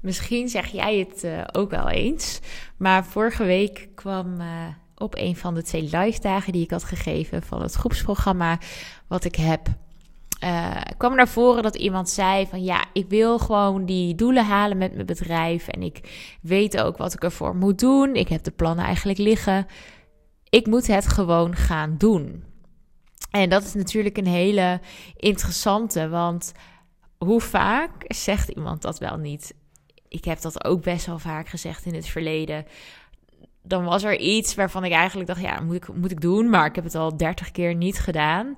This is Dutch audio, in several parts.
Misschien zeg jij het uh, ook wel eens. Maar vorige week kwam uh, op een van de twee live dagen die ik had gegeven van het groepsprogramma wat ik heb. Uh, kwam naar voren dat iemand zei van ja, ik wil gewoon die doelen halen met mijn bedrijf. En ik weet ook wat ik ervoor moet doen. Ik heb de plannen eigenlijk liggen. Ik moet het gewoon gaan doen. En dat is natuurlijk een hele interessante, want hoe vaak zegt iemand dat wel niet? Ik heb dat ook best wel vaak gezegd in het verleden. Dan was er iets waarvan ik eigenlijk dacht, ja, moet ik, moet ik doen, maar ik heb het al dertig keer niet gedaan.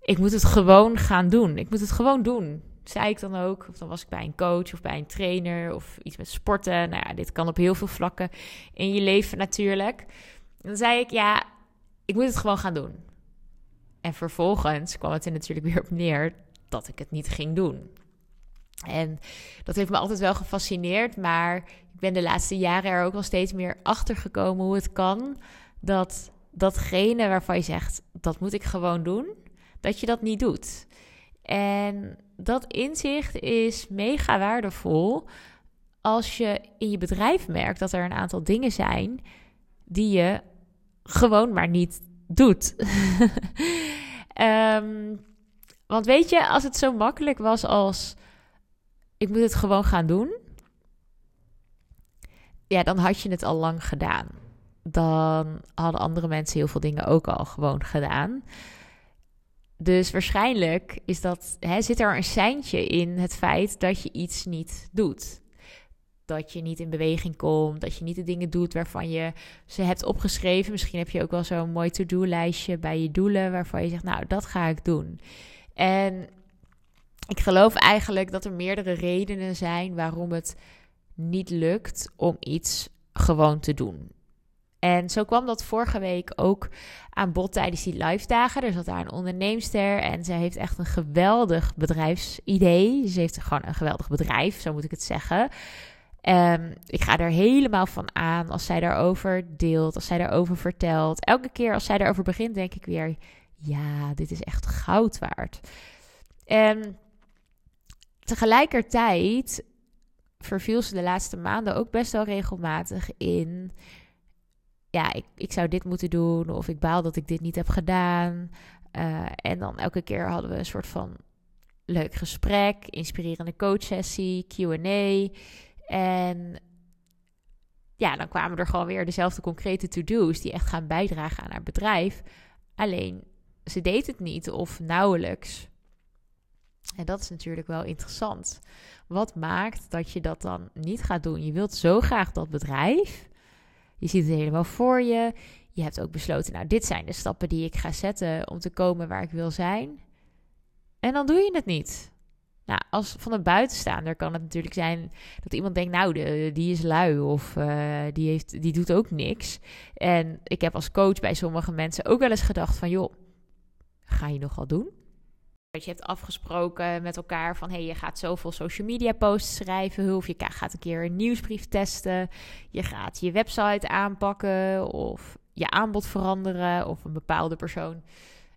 Ik moet het gewoon gaan doen. Ik moet het gewoon doen. Zei ik dan ook. Of dan was ik bij een coach of bij een trainer of iets met sporten. Nou ja, dit kan op heel veel vlakken in je leven natuurlijk. dan zei ik, ja, ik moet het gewoon gaan doen. En vervolgens kwam het er natuurlijk weer op neer dat ik het niet ging doen. En dat heeft me altijd wel gefascineerd, maar ik ben de laatste jaren er ook al steeds meer achter gekomen hoe het kan dat datgene waarvan je zegt dat moet ik gewoon doen, dat je dat niet doet. En dat inzicht is mega waardevol als je in je bedrijf merkt dat er een aantal dingen zijn die je gewoon maar niet doet. um, want weet je, als het zo makkelijk was als ik moet het gewoon gaan doen, ja, dan had je het al lang gedaan. Dan hadden andere mensen heel veel dingen ook al gewoon gedaan. Dus waarschijnlijk is dat, hè, zit er een seintje in het feit dat je iets niet doet. Dat je niet in beweging komt, dat je niet de dingen doet waarvan je ze hebt opgeschreven. Misschien heb je ook wel zo'n mooi to-do-lijstje bij je doelen waarvan je zegt, nou, dat ga ik doen. En ik geloof eigenlijk dat er meerdere redenen zijn waarom het niet lukt om iets gewoon te doen. En zo kwam dat vorige week ook aan bod tijdens die live dagen. Er zat daar een onderneemster en zij heeft echt een geweldig bedrijfsidee. Ze heeft gewoon een geweldig bedrijf, zo moet ik het zeggen. Um, ik ga er helemaal van aan als zij daarover deelt, als zij daarover vertelt. Elke keer als zij daarover begint, denk ik weer: ja, dit is echt goud waard. En tegelijkertijd verviel ze de laatste maanden ook best wel regelmatig in. Ja, ik, ik zou dit moeten doen. Of ik baal dat ik dit niet heb gedaan. Uh, en dan elke keer hadden we een soort van leuk gesprek, inspirerende coachsessie, QA. En ja, dan kwamen er gewoon weer dezelfde concrete to-do's die echt gaan bijdragen aan haar bedrijf. Alleen ze deed het niet of nauwelijks. En dat is natuurlijk wel interessant. Wat maakt dat je dat dan niet gaat doen? Je wilt zo graag dat bedrijf. Je ziet het helemaal voor je. Je hebt ook besloten, nou, dit zijn de stappen die ik ga zetten om te komen waar ik wil zijn. En dan doe je het niet. Nou, als van een buitenstaander kan het natuurlijk zijn dat iemand denkt, nou, die is lui of uh, die, heeft, die doet ook niks. En ik heb als coach bij sommige mensen ook wel eens gedacht van, joh, ga je nog wat doen? Je hebt afgesproken met elkaar van hey, je gaat zoveel social media posts schrijven, of je gaat een keer een nieuwsbrief testen, je gaat je website aanpakken of je aanbod veranderen of een bepaalde persoon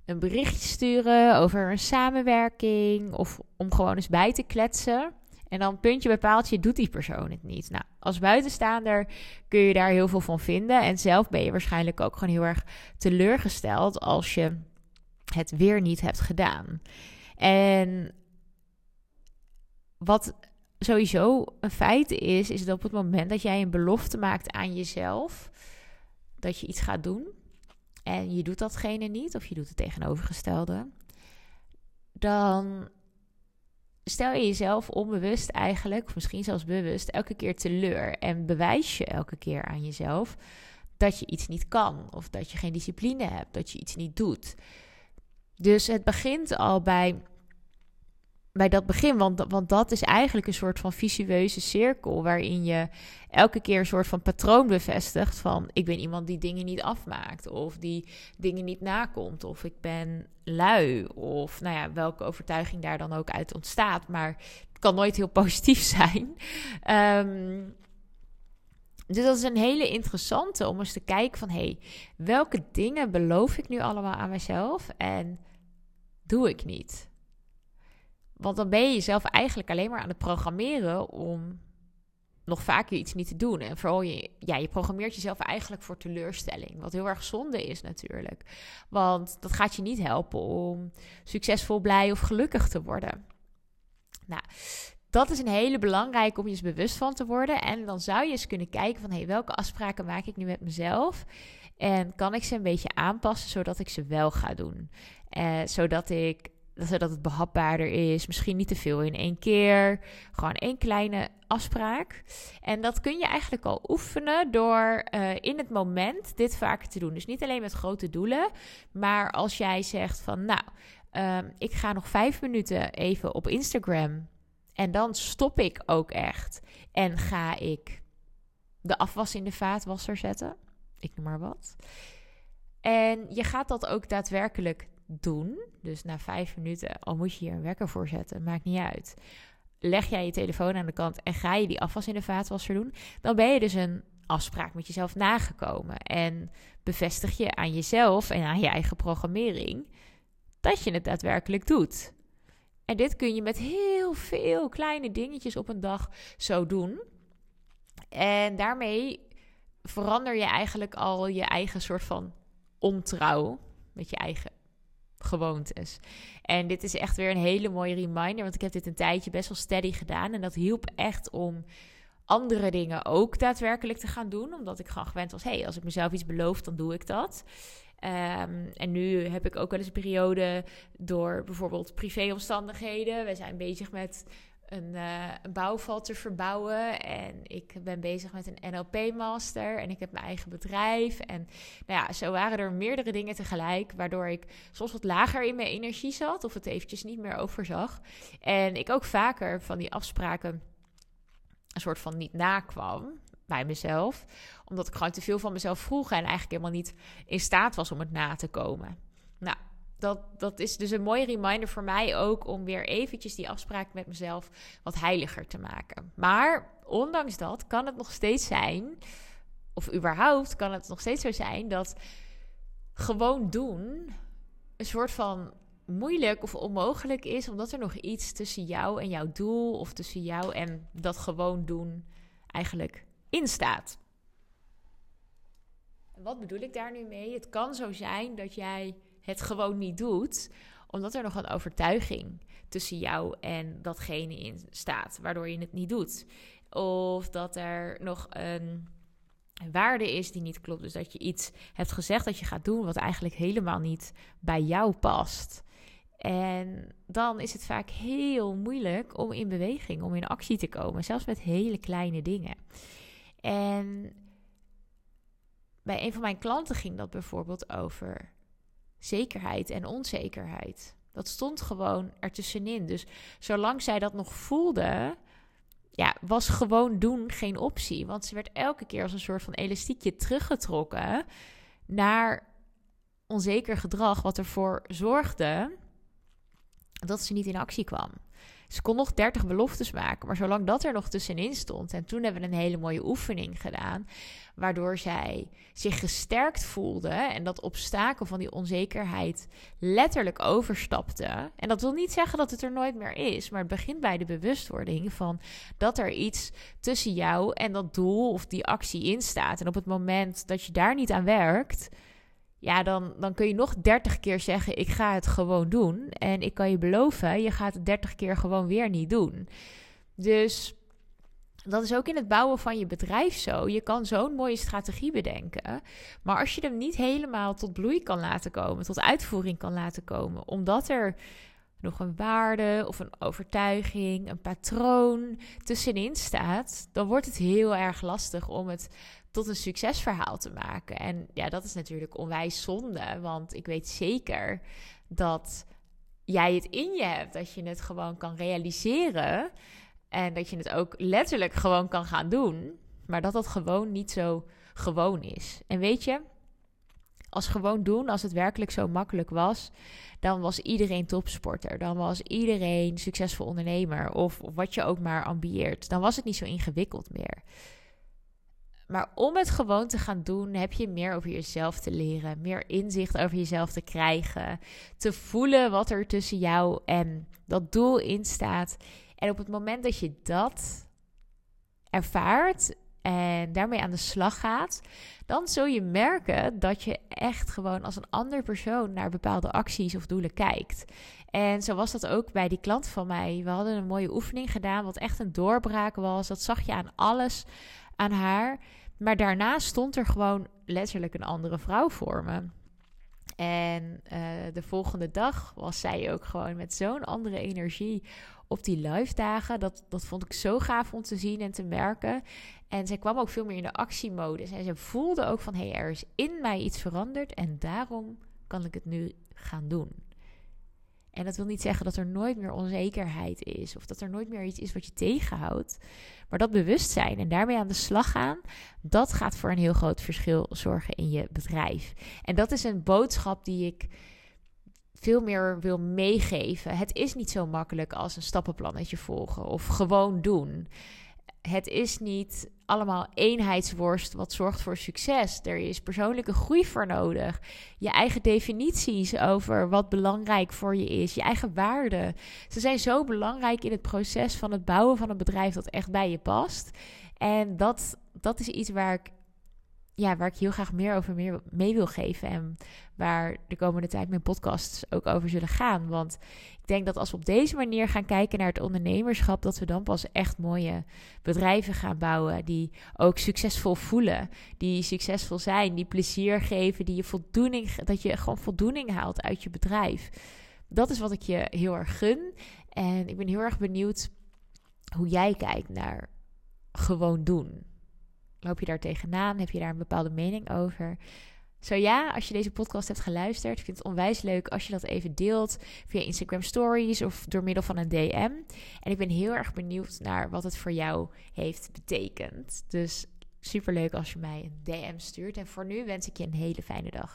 een berichtje sturen over een samenwerking of om gewoon eens bij te kletsen. En dan puntje bepaalt je, doet die persoon het niet. Nou, als buitenstaander kun je daar heel veel van vinden. En zelf ben je waarschijnlijk ook gewoon heel erg teleurgesteld als je het weer niet hebt gedaan. En wat sowieso een feit is, is dat op het moment dat jij een belofte maakt aan jezelf, dat je iets gaat doen en je doet datgene niet, of je doet het tegenovergestelde, dan stel je jezelf onbewust eigenlijk, of misschien zelfs bewust, elke keer teleur en bewijs je elke keer aan jezelf dat je iets niet kan, of dat je geen discipline hebt, dat je iets niet doet. Dus het begint al bij, bij dat begin, want, want dat is eigenlijk een soort van visueuze cirkel waarin je elke keer een soort van patroon bevestigt van ik ben iemand die dingen niet afmaakt of die dingen niet nakomt of ik ben lui of nou ja, welke overtuiging daar dan ook uit ontstaat, maar het kan nooit heel positief zijn. Um, dus dat is een hele interessante om eens te kijken van... hé, hey, welke dingen beloof ik nu allemaal aan mezelf en doe ik niet? Want dan ben je jezelf eigenlijk alleen maar aan het programmeren om nog vaker iets niet te doen. En vooral je, ja, je programmeert jezelf eigenlijk voor teleurstelling. Wat heel erg zonde is natuurlijk. Want dat gaat je niet helpen om succesvol, blij of gelukkig te worden. Nou, dat is een hele belangrijke om je eens bewust van te worden. En dan zou je eens kunnen kijken van... Hey, welke afspraken maak ik nu met mezelf? En kan ik ze een beetje aanpassen zodat ik ze wel ga doen? Uh, zodat ik zodat het behapbaarder is. Misschien niet te veel in één keer. Gewoon één kleine afspraak. En dat kun je eigenlijk al oefenen door uh, in het moment dit vaker te doen. Dus niet alleen met grote doelen, maar als jij zegt van nou, um, ik ga nog vijf minuten even op Instagram. En dan stop ik ook echt. En ga ik de afwas in de vaatwasser zetten. Ik noem maar wat. En je gaat dat ook daadwerkelijk doen. Dus na vijf minuten, al moet je hier een wekker voor zetten, maakt niet uit. Leg jij je telefoon aan de kant en ga je die afwas in de vaatwasser doen, dan ben je dus een afspraak met jezelf nagekomen. En bevestig je aan jezelf en aan je eigen programmering dat je het daadwerkelijk doet. En dit kun je met heel veel kleine dingetjes op een dag zo doen. En daarmee verander je eigenlijk al je eigen soort van ontrouw met je eigen gewoontes. En dit is echt weer een hele mooie reminder, want ik heb dit een tijdje best wel steady gedaan. En dat hielp echt om andere dingen ook daadwerkelijk te gaan doen. Omdat ik gewoon gewend was, hey, als ik mezelf iets beloof, dan doe ik dat. Um, en nu heb ik ook wel eens een periode door bijvoorbeeld privéomstandigheden. We zijn bezig met een, uh, bouwval te verbouwen. En ik ben bezig met een NLP-master. En ik heb mijn eigen bedrijf. En nou ja, zo waren er meerdere dingen tegelijk. Waardoor ik soms wat lager in mijn energie zat. Of het eventjes niet meer overzag. En ik ook vaker van die afspraken een soort van niet nakwam bij mezelf. Omdat ik gewoon te veel van mezelf vroeg. En eigenlijk helemaal niet in staat was om het na te komen. Nou, dat, dat is dus een mooie reminder voor mij ook om weer eventjes die afspraak met mezelf wat heiliger te maken. Maar ondanks dat kan het nog steeds zijn, of überhaupt kan het nog steeds zo zijn, dat gewoon doen een soort van moeilijk of onmogelijk is, omdat er nog iets tussen jou en jouw doel of tussen jou en dat gewoon doen eigenlijk in staat. Wat bedoel ik daar nu mee? Het kan zo zijn dat jij het gewoon niet doet, omdat er nog een overtuiging tussen jou en datgene in staat, waardoor je het niet doet. Of dat er nog een waarde is die niet klopt. Dus dat je iets hebt gezegd dat je gaat doen wat eigenlijk helemaal niet bij jou past. En dan is het vaak heel moeilijk om in beweging, om in actie te komen, zelfs met hele kleine dingen. En bij een van mijn klanten ging dat bijvoorbeeld over zekerheid en onzekerheid. Dat stond gewoon ertussenin. Dus zolang zij dat nog voelde, ja, was gewoon doen geen optie. Want ze werd elke keer als een soort van elastiekje teruggetrokken naar onzeker gedrag, wat ervoor zorgde dat ze niet in actie kwam. Ze kon nog 30 beloftes maken, maar zolang dat er nog tussenin stond. En toen hebben we een hele mooie oefening gedaan, waardoor zij zich gesterkt voelde en dat obstakel van die onzekerheid letterlijk overstapte. En dat wil niet zeggen dat het er nooit meer is, maar het begint bij de bewustwording van dat er iets tussen jou en dat doel of die actie in staat. En op het moment dat je daar niet aan werkt ja, dan, dan kun je nog 30 keer zeggen: Ik ga het gewoon doen. En ik kan je beloven, je gaat het 30 keer gewoon weer niet doen. Dus dat is ook in het bouwen van je bedrijf zo. Je kan zo'n mooie strategie bedenken. Maar als je hem niet helemaal tot bloei kan laten komen, tot uitvoering kan laten komen, omdat er nog een waarde of een overtuiging, een patroon tussenin staat, dan wordt het heel erg lastig om het tot een succesverhaal te maken. En ja, dat is natuurlijk onwijs zonde, want ik weet zeker dat jij het in je hebt, dat je het gewoon kan realiseren en dat je het ook letterlijk gewoon kan gaan doen, maar dat dat gewoon niet zo gewoon is. En weet je, als gewoon doen, als het werkelijk zo makkelijk was, dan was iedereen topsporter. Dan was iedereen succesvol ondernemer of, of wat je ook maar ambieert. Dan was het niet zo ingewikkeld meer. Maar om het gewoon te gaan doen, heb je meer over jezelf te leren, meer inzicht over jezelf te krijgen, te voelen wat er tussen jou en dat doel in staat. En op het moment dat je dat ervaart en daarmee aan de slag gaat, dan zul je merken dat je echt gewoon als een ander persoon naar bepaalde acties of doelen kijkt. En zo was dat ook bij die klant van mij. We hadden een mooie oefening gedaan, wat echt een doorbraak was. Dat zag je aan alles aan haar. Maar daarna stond er gewoon letterlijk een andere vrouw voor me. En uh, de volgende dag was zij ook gewoon met zo'n andere energie op die live dagen. Dat, dat vond ik zo gaaf om te zien en te merken. En zij kwam ook veel meer in de actiemodus. En ze voelde ook van, hé, hey, er is in mij iets veranderd en daarom kan ik het nu gaan doen. En dat wil niet zeggen dat er nooit meer onzekerheid is of dat er nooit meer iets is wat je tegenhoudt. Maar dat bewustzijn en daarmee aan de slag gaan, dat gaat voor een heel groot verschil zorgen in je bedrijf. En dat is een boodschap die ik veel meer wil meegeven. Het is niet zo makkelijk als een stappenplannetje volgen of gewoon doen. Het is niet allemaal eenheidsworst wat zorgt voor succes. Er is persoonlijke groei voor nodig. Je eigen definities over wat belangrijk voor je is. Je eigen waarden. Ze zijn zo belangrijk in het proces van het bouwen van een bedrijf dat echt bij je past. En dat, dat is iets waar ik ja, waar ik heel graag meer over meer mee wil geven. En waar de komende tijd mijn podcasts ook over zullen gaan. Want ik denk dat als we op deze manier gaan kijken naar het ondernemerschap, dat we dan pas echt mooie bedrijven gaan bouwen. Die ook succesvol voelen. Die succesvol zijn. Die plezier geven. Die je voldoening, dat je gewoon voldoening haalt uit je bedrijf. Dat is wat ik je heel erg gun. En ik ben heel erg benieuwd hoe jij kijkt naar gewoon doen. Loop je daar tegenaan? Heb je daar een bepaalde mening over? Zo ja, als je deze podcast hebt geluisterd, vind het onwijs leuk als je dat even deelt via Instagram Stories of door middel van een DM. En ik ben heel erg benieuwd naar wat het voor jou heeft betekend. Dus super leuk als je mij een DM stuurt. En voor nu wens ik je een hele fijne dag.